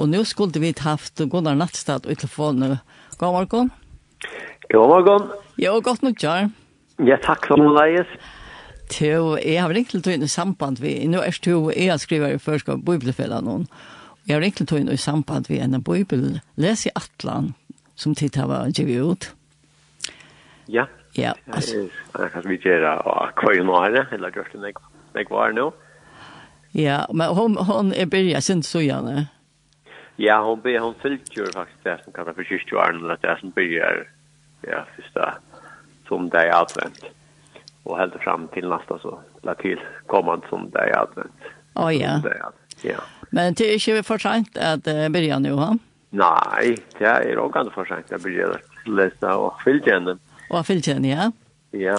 Og nå skulle vi haft Gunnar Nattstad i telefonen. God morgen. God morgon. Jo, godt nok, Jar. Ja, takk for noe, leies. Jo, jeg har ringt til tøyne samband vi, nå er det jo, jeg skriver i først av bibelfellet noen, jeg har ringt til tøyne i samband vi en bibel, les i Atlan, som tid har givet ut. Ja, ja altså. det er kanskje vi gjør det hva jo nå her, eller gjør det når jeg var nå. Ja, men hon, hon er byrja sin søgjane. Ja. Ja, hon be hon fylgjur faktisk det som kallar för kyrkjåren eller det som börjar ja, första som det er advent og helt fram til nästa så la til kommande som det er advent. Oh, ja. Det, ja. Men det er ikke for sent at uh, byrja nu ha? Nei, det er også ganske for sent att börja läsa og fylgjärna. Och fylgjärna, ja. Ja.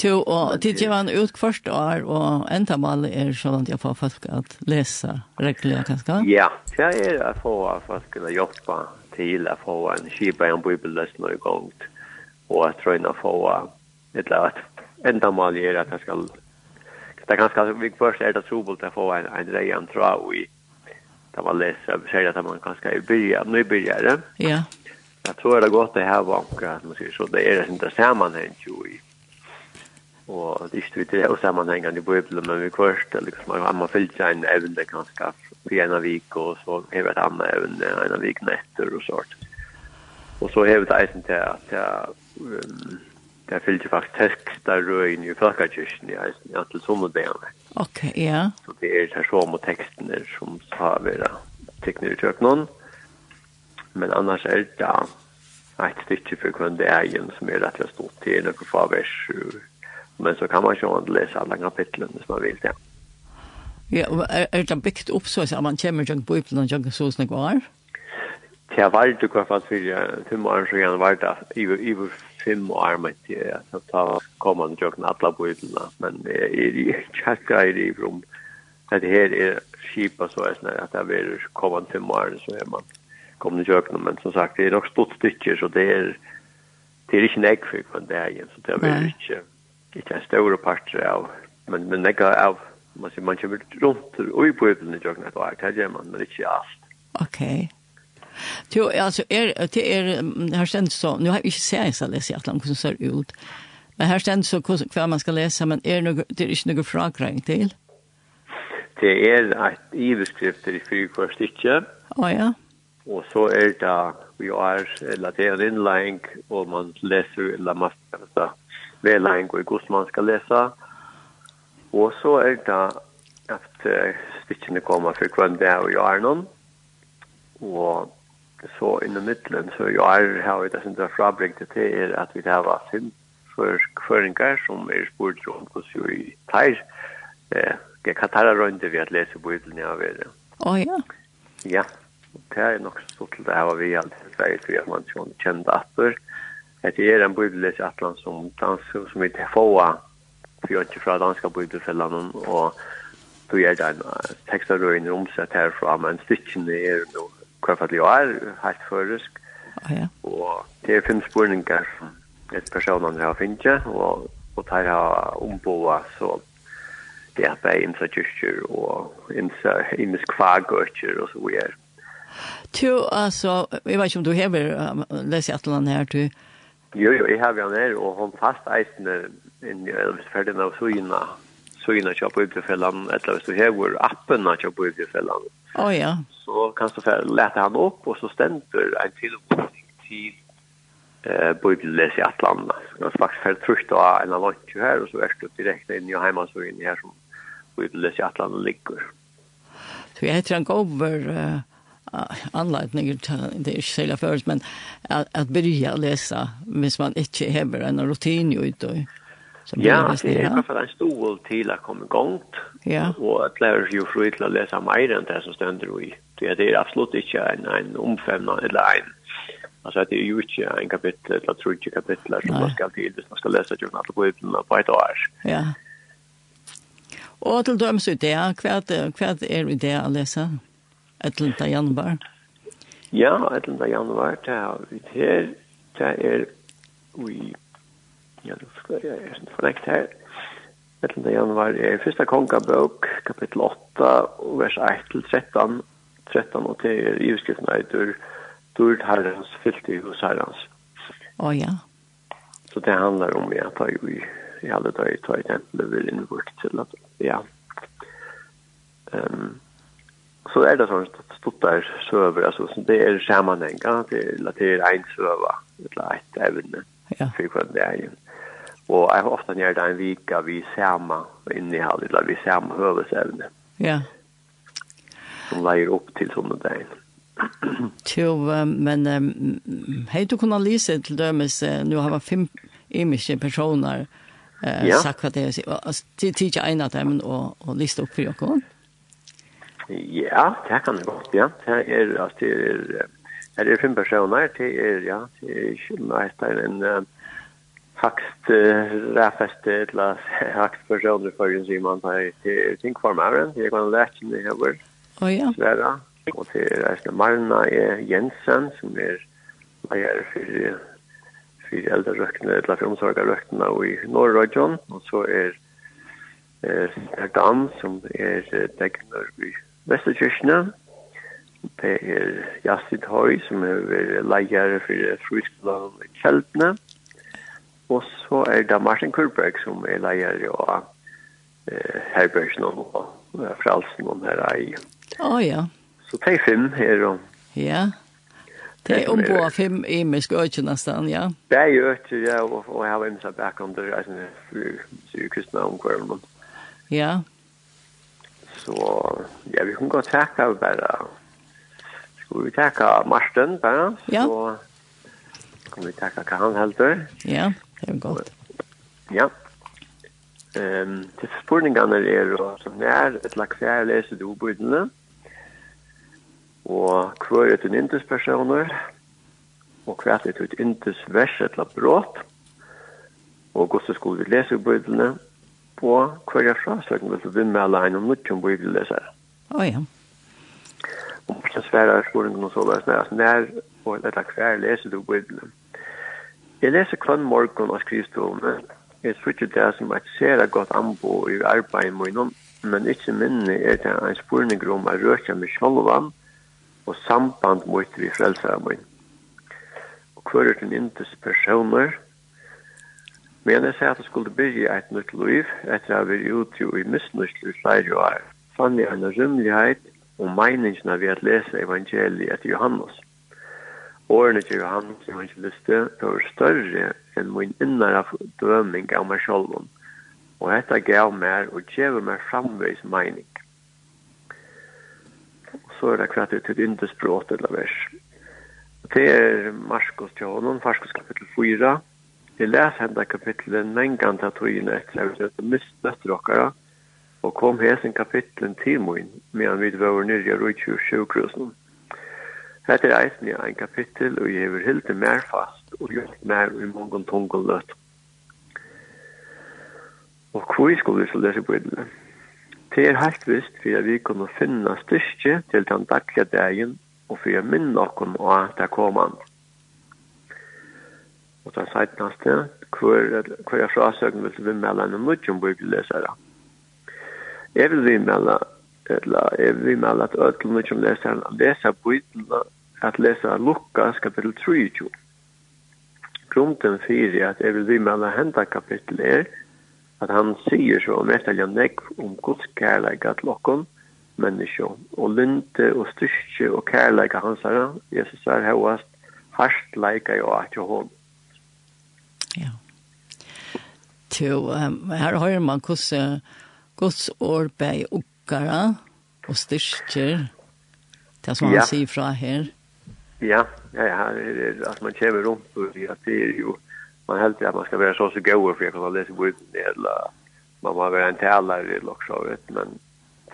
To, og tid gjør han ut hvert år, og enda mal er sånn at jeg får folk at lese regler, kanskje? Ja, det er jeg får folk å jobbe til å få en kjipa i en bibelløsning i gang, og jeg tror jeg få et eller annet enda mal er at jeg skal det er ganske, vi først er det trobult å få en, en reian tra i, da man leser, sier at man kanskje er byrja, nybyrjere. Ja. Jeg tror det er godt å ha vanker, at man sier så, det er en sammenheng jo og det er ikke det och sammanhängande i Bibelen, men vi kvörst liksom man man fyllt seg en evne kanske en av vik og så har vi et annet evne en av vik netter og sånt. Og så har vi det eisen till att jag det fyllt faktisk faktiskt texter röjn i flakakyrkjen i eisen ja, til sommerdagarna. Ok, okay, ja. Så det er det här som och som har vært tekner i kjøkkenen. Men annars er det ett stycke för kvann det är som rett og slett stå til noen få vers men så kan man ju inte läsa alla kapitlen som man vill det. Ja, er, er det byggt upp så att man kommer ju på Bibeln och jag så snägg var? Det var det kvar fast för fem år så igen var det i i fem år med det så ta kommer ju jag alla Bibeln men i checka i det rum Det här är skipa så är snarare att det blir kommande fem år så är man kommer ju jag men som sagt det är nog stort stycke så det är det är inte nekvig på en dag, så det er veldig ikke ikke en større part av, men, men jeg av, man sier, man kommer rundt og i bøyblene i jøkken et år, det gjør man, men ikke alt. Ok. Jo, altså, er, det er, her stendt så, nå har jeg ikke sett en sånn lese i Atlan, hvordan ser ut, men her stendt så hva man skal lese, men er noe, det er ikke noe fragreng til? Det er et iveskrift i fyrkvar stikket. Å oh, ja. Og så er det vi har later innlæring, og man leser eller man skal vedlæring og hvordan man skal lese. Og så er det at stikkene kommer for hvem det er og gjør noen. Og så innom midtelen, så jo er har vi det som det er frabrygget til, er at vi har vært sin for kvøringer som er spurt om hvordan i teir. Eh, jeg kan ta det rundt vi at lese på ytlen jeg har vært. Å ja. Ja det er nok så til det her var vi alltid i Sverige, tror jeg, man kjenner kjent atter. Det er en bøybeles i Atlant som danser, som vi til få, for jeg ikke fra danska bibelfellene, og då er det en tekstarøyne omsett herfra, men stykkene er jo hva for fall jeg er, helt føresk. Ja. Og det er fem spurningar som et personene har finnet, og, og der har omboet, så det er bare innsa kyrkjer og innsa innes kvagørkjer og så videre. Du, altså, jeg vet ikke om du hever uh, lese et eller annet her, du? Jo, jo, jeg hever han her, og han fast eisende inn i Elvesferden av Sujina, Sujina kjøp utbefellene, eller hvis du hever appen av kjøp utbefellene. Å oh, ja. Så kan du lete han opp, og så stender en tilbordning til eh bibelläs i Atlanta. Så jag faktiskt helt trött av en lunch her og så är det direkt inn i hemma så in här som bibelläs i Atlanta ligger. Så jeg heter han Gover anledninger til, det er ikke særlig men at, at börja läsa hvis man ikke hever en rutin ut og Ja, det er i hvert en stol til å komme gongt, ja. og at lærer seg jo fri til mer enn det som stender i. Det er absolutt ikke en, en omfemna eller en Alltså det är ju inte en kapitel eller tror kapitel som man ska till hvis man ska läsa ju något på Bibeln på ett år. Ja. Och till döms ut det, kvart kvart är det att läsa. 11. januar? Ja, 11. januar, det er vi her, det er vi, ja, nå skal jeg er sånn fornekt her, 11. januar er første kongabøk, kapittel 8, vers 1-13, 13, og til er i utskriften er dur, dur herrens, fyllt i hos herrens. Å ja. Så det handlar om, ja, ta jo i, i alle dager, ta i tempelet, vil innvort til at, ja, ehm um, så er det sånn stuttar søver, altså så det er sammanheng, det er relaterer ein søva, eller eit evne, ja. for hva det er. Og jeg har ofte gjør det en vika vi sama innehall, eller vi sama høvesevne. Ja. Som leier opp til sånne dagen. Jo, men um, hei du kunna lise til dømes, nu har vi fem imiske personer, Eh, ja. sagt vad det är. Alltså, det är inte en av dem och, och lista upp för jag Ja, det kan det godt, ja. Det er, altså, det er, er det fem personer, det er, ja, det er ikke noe er en uh, hakst uh, ræfeste, eller hakst personer for en sier man, det er ting for meg, det er kan leke med henne, oh, ja. sverre. Og det er reisende Marna Jensen, som er leier for, for eldre røktene, eller for omsorger røktene i Norrødjon, og så er, er Dan, som er degner i Vesterkirkene. Det er Jastit Høy, som er leier for friskolen i Kjeldene. Og så er det Martin Kurberg, som er leier av eh, Herbergsen og Fralsen og her ei. Å ja. Så det er fem her. og... Ja. Det er ombå fem imisk øyne nesten, ja. Det er jo øyne, ja, og jeg har imsa back under, jeg synes, for kristne omkvarmen. Ja, Så ja, vi kan gå og takke bare. Skal vi takke Marsten bare? Ja. Så kan vi takke hva han helter. Ja, det er godt. Ja. Ehm, til spurningene er jo som det er, et lagt fjerde leser du bøydene. Og hva er det intes personer? Og hva er det intes vers eller brått? Og hvordan skulle vi lese bøydene? Og på hver frasøkken vil du vimmelde en om noe på ikke lesere. Å ja. Og på den svære skolen og så løs nær, nær og etter hver leser du Bibelen. Jeg leser kvann morgen av skrivstolene. Jeg tror ikke det som et ser godt anbo i arbeidet med noen, men ikke minne er det en spørning om å røke med sjølven og samband mot vi frelsere med. Og hver er den intes personer, Men jeg sier at jeg skulle bygge et nytt liv etter at vi er ute i misnøysel i flere år. Fann jeg en rymlighet og meningen av å lese evangeliet etter Johannes. Årene til Johannes evangeliste var større enn min innere drømming av meg selv. Og dette gav meg og gjev meg framveis mening. Så er det kvart ut til indespråk eller vers. Det er Marskos til honom, Marskos kapittel 4, vi läs hända kapitlen mängan ta tog efter vi att mist döttrar och kom hesen kapitlen till mig medan vi var nere i Rutjur sjukhusen. Hetta er eisini en kapittel og eg hevur hilti mer fast og gjort mer i mongum tungum løtt. Og kvoi skulle vi så lese på idle. Det er helt visst for at vi kunne finna styrke til den daglige dagen og for at minne om av det kommer og ta seitnaste, hver, hver jeg frasøken vil vi melde en mye om bibellesere. Jeg vil vi melde, eller jeg vil vi melde at ødel mye om leseren, at lese bibelen, at lese Lukas kapittel 23. Grunden fyrir at jeg vil vi melde henda kapittel er, at han sier så om etter jeg nekv om Guds kærleika til okken, menneskje og lynte og styrke og kærleika hans herre, Jesus er høyast, harsleika jo at jo hånd. Ja. Til, um, her har man hvordan Guds ord bei okkara og styrker det som ja. sier fra her. Ja, ja, ja Det er, at man kommer rundt og sier at det er jo man helt at man skal være så så gode for jeg kan lese bøyden eller man må være en taler eller så vet men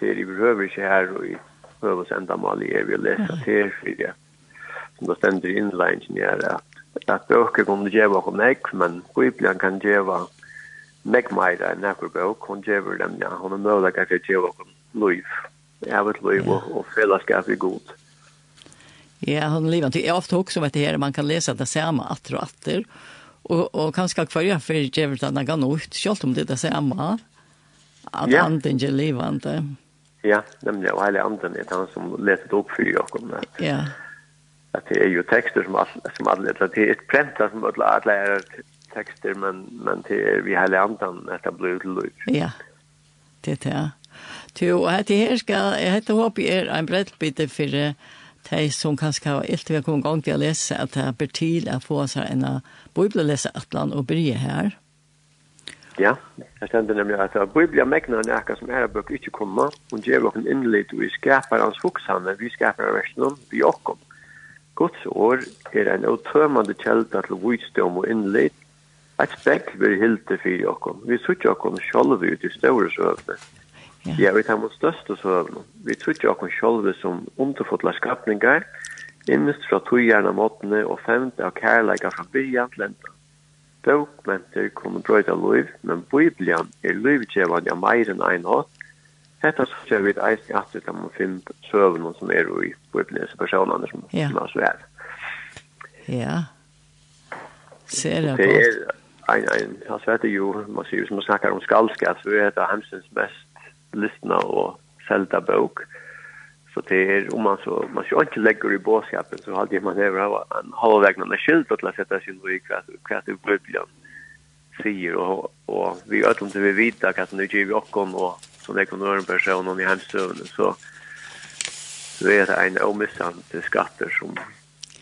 det er jo behøver ikke her og i høvesenda mal i evig å lese til for det som det stender i innleggingen er at at bøker kunne gjøre noe nek, men Bibelen kan gjøre nek mer enn nekker bøk, hun gjør dem, ja, hun er mulig at jeg gjør noe liv, Jeg har evet liv og, og fellesskap er god. Ja, hon lever inte. Jag ofta också vet det här man kan läsa det samma att och atter. Och och kanske kvar för Jevert att någon ut, självt om det det samma. Att ja. anden är levande. Ja, nemlig. Og hele anden er han som leser det opp for dere. Ja at det er jo tekster som alle, som alla det er et prenta som alle, alle er tekster, men men det er vi har lärt at det blir till Ja. Det er det. och og det her skal, jeg heter håper er en breddbitte for de som kanskje har ilt ved å komme gang til å lese, at det er til å få seg en bibelese atlan og bry her. Ja, jeg stender nemlig at biblia megnar nekka som er bøk ikke kommer, og gjør dere en innlitt, og vi skaper hans fokusene, vi skaper versjonen, vi okkom. Guds år er en utømmende kjelda til vitsdom og innlitt. Et spekk vil hilde for okkom. Vi suttje okkom sjolve ut i større søvne. Ja, vi tar mot største søvne. Vi suttje okkom sjolve som underfotla skapningar, innest fra togjerna måtene og femte av kærleikar fra byrjan til enda. Bokmenter kommer drøyta liv, men Biblian er loivtjevande av meir enn ein hatt, Hetta så ser vi eis eisen at det man finner søvn som er i bøyblese personene som ja. som er svært. Ja. Ser det på. Er, ein, ein, altså det er jo, man sier som man snakker om skalska, så er det hemsens mest listna og selta bøk. Så det er, om man så, man sier ikke legger i båtskapen, så alltid man hever av en halvvegna med skilt til å sette sin i hva hva det er bøyblen sier, og, og vi vet om det vi vet hva som er vi okken, og som det kom en person i hemsövnen så så är det en omissande skatter som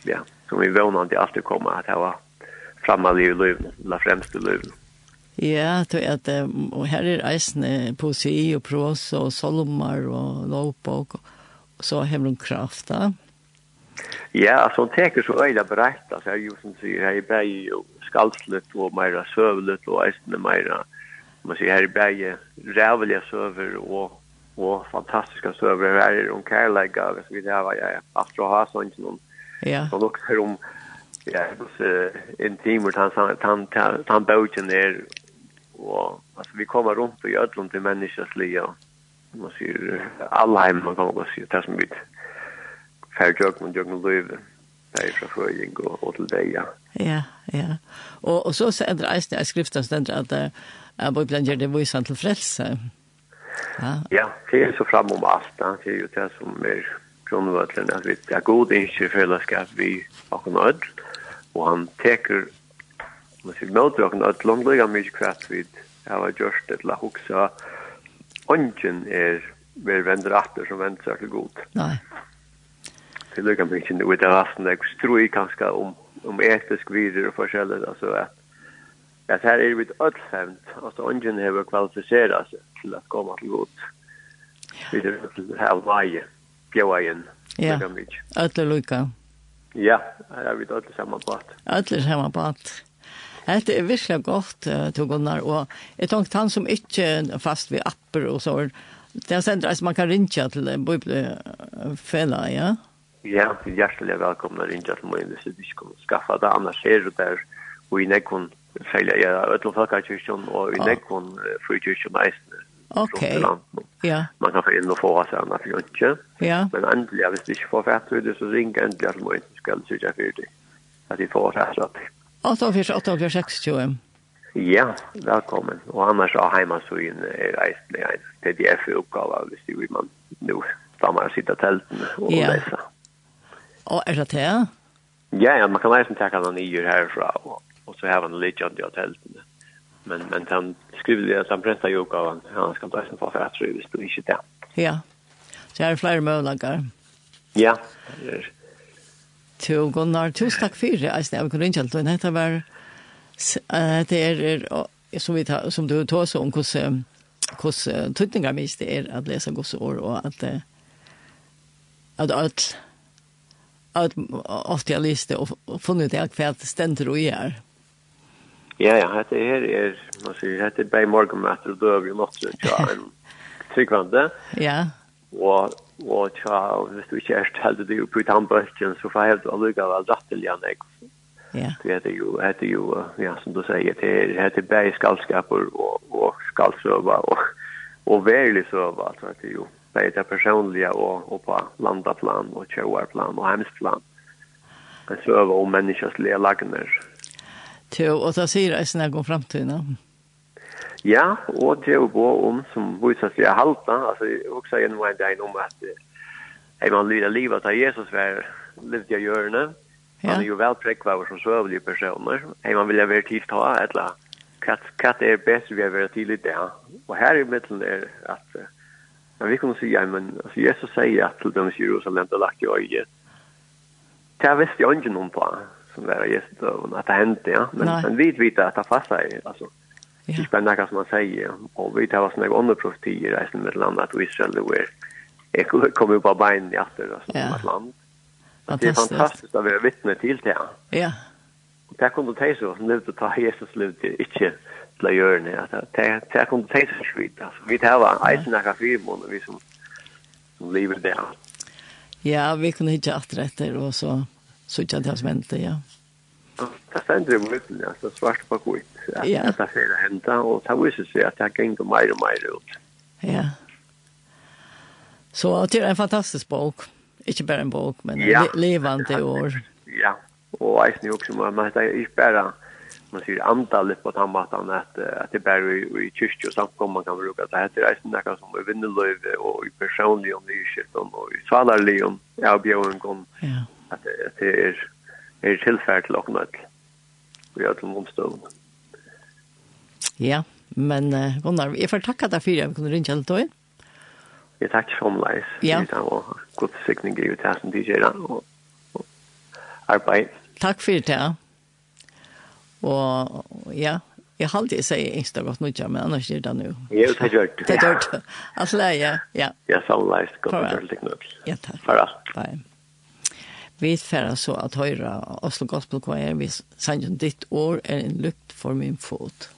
ja, som vi vånar inte alltid kommer att ha framme i livet, la främst i livet. Ja, tror är att och här är eisen poesi och pros och solmar och lovbok och så hemrum kraft där. Ja, alltså hon tänker så öjla berätta så här ju som säger här i berg och skalslet och mera sövlut och eisen mera man ser här i berget rävliga söver och og fantastiska söver här om Kärlega och så vidare vad jag after har så inte någon ja. Så look här om ja så intim vart han han han han båten där och alltså vi kommer runt och gör runt i människans liv man ser alla hem man kan också se det som vi färdigt och man gör något det fra Frøying og, og til deg, ja. Ja, ja. Og, og så er det eisen i skriften stender at uh, Bibelen gjør det vøysen til frelse. Ja. ja, det er så fram om alt, da. det er jo det som er grunnvøtlen, at vi er god innskjer fellesskap vi akkurat nødt, og han teker man sier møter akkurat nødt, langtlige mye kvart vi har gjort det til å huske ånden er mer vender atter som vender seg til god. Nei, det lukka mig inte nu det er resten. Jag tror ju kanske om, om etisk vidare og forskjellig, altså at at her er vi et ødfemt, altså ungen har kvalificerat seg til at komma til god. Vi är det här varje, bjöa igen. Ja, ödle lukka. Ja, her er vi ödle samma på att. Ödle samma på att. Det er virkelig godt, Tog Gunnar, og jeg tenkte han som ikke er fast ved apper og så, det er sendt, at man kan rinja til Bibelfella, ja? Ja. Ja, det er hjertelig velkommen å ringe til meg hvis vi skal kan skaffe det. Annars er det der og i nekvån feil jeg er ødel folkekirken og i nekvån frikirken eisene. Ok, ja. Man kan få inn og få av seg annet for ikke. Ja. Men endelig, hvis du ikke får fætt det, så ringer endelig til meg så skal du sitte for det. At de får fætt det. 88-86 Ja, velkommen. Og annars har heimasøyen er eisene en PDF-oppgave hvis du vil man nå. stammer man sitter telten og yeah. leser. Og er det det? Ja, ja, man kan nästan ta den i herfra, og, og så har han litt i teltene. Men men han skriver det som pressa ju han han skal ta sen få för att hvis du ikke det. Ja. Så er det flere möjligheter. Ja. det er Til Gunnar, tusen takk for det. Jeg snakker ikke helt, men dette var det er som, vi tar, som du tar så om hvordan hvordan tøtninger mest det er at lese gods år og at at alt at ofte jeg lyste og funnet det akkurat stender og gjør. Ja, ja, dette her er, man sier, dette er bare morgenmøter og døver i måte, ja, en tryggvande. Ja. Og, og tja, hvis du ikke er heldig det oppe i tannbøkken, så får jeg helt allikevel rettelig an jeg. Ja. Det heter jo, heter jo, ja, som du sier, det er, heter bare skallskaper og, og skaldsøver og, og verlig søver, altså, det er jo, bare det personlige og, og på landaplan og kjørplan og hemsplan. Men så om människors lelagner. Jo, och så säger jag sen går framtiden. Ja, og det er jo bra om som visar sig halta, også gjennom en dag om at Hei, man lyder livet av Jesus var livet i hjørne. Ja. Han er jo vel prekvaver som søvelige personer. Hei, man vil være tid ta, eller katt, katt er best vi har vært tidlig det. Og her i midten er at uh, Men vi kunne si, ja, men altså, Jesus sier at til dem i Jerusalem, det lagt i øye. Det er visst jo ikke noen på, som var Jesus Jesus, at det hendte, ja. Men, Nei. men vi vet at det passer, altså. Ja. Ikke bare noe som han sier, og vi tar oss noen andre profetier, reisen med landet, at Israel, og jeg kommer på bein i atter, altså, ja. land. Det er fantastisk å være vittne til det, ja. Ja, det kunne de så, levde ta Jesus levde ikke til å gjøre det, det kunne de så skvitt, altså, vi tar var eisen av fire måneder, vi som, som lever det. Ja, vi kunne ikke alt etter, og så, så ikke det som hendte, ja. Det stender i møten, altså, svart på kvitt, at ja. det er flere hendte, og det viser seg at det gikk mer og mer ut. Ja. Så det er en fantastisk bok, ikke bare en bok, men en ja. levende år. Ja, og eisen jo også, men det er ikke bare, man sier antallet på tannmaten, at, at det er bare i, i kyrkje og samkom, man kan bruke, at det heter eisen noe som er vindeløyve, og i personlig om nyskilten, og i svalerlige om avbjøringen, ja. at det er, er tilferd til åkne til, og gjør til omstående. Ja, men uh, Gunnar, jeg får takke deg for at vi kunne ringe til tøyen. Jeg takker for omleis. Ja. Det var god sikning i utasen, DJ-ran, gjøre, og arbeid. Takk for det. Og ja, jeg har alltid sagt ikke godt noe, men annars er det nå. Jo, det gjort det. Det gjort. det. Altså, ja, ja. Ja, samleis, godt å gjøre det. Ja, takk. Farra. Bye. Vi færre så at høyre Oslo Gospel Choir, vi sanger ditt år er en lukt for min fot.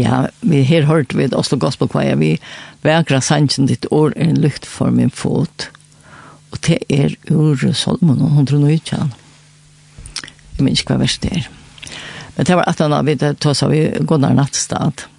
Ja, vi her hørt ved Oslo Gospel Choir, vi vekra sannsyn ditt år er en lykt for min fot. Og det er ur Solomon, og hun tror noe ikke han. Jeg minns ikke hva verst det er. Men det var at han har vidt, tås av vi Gunnar Nattstad. Ja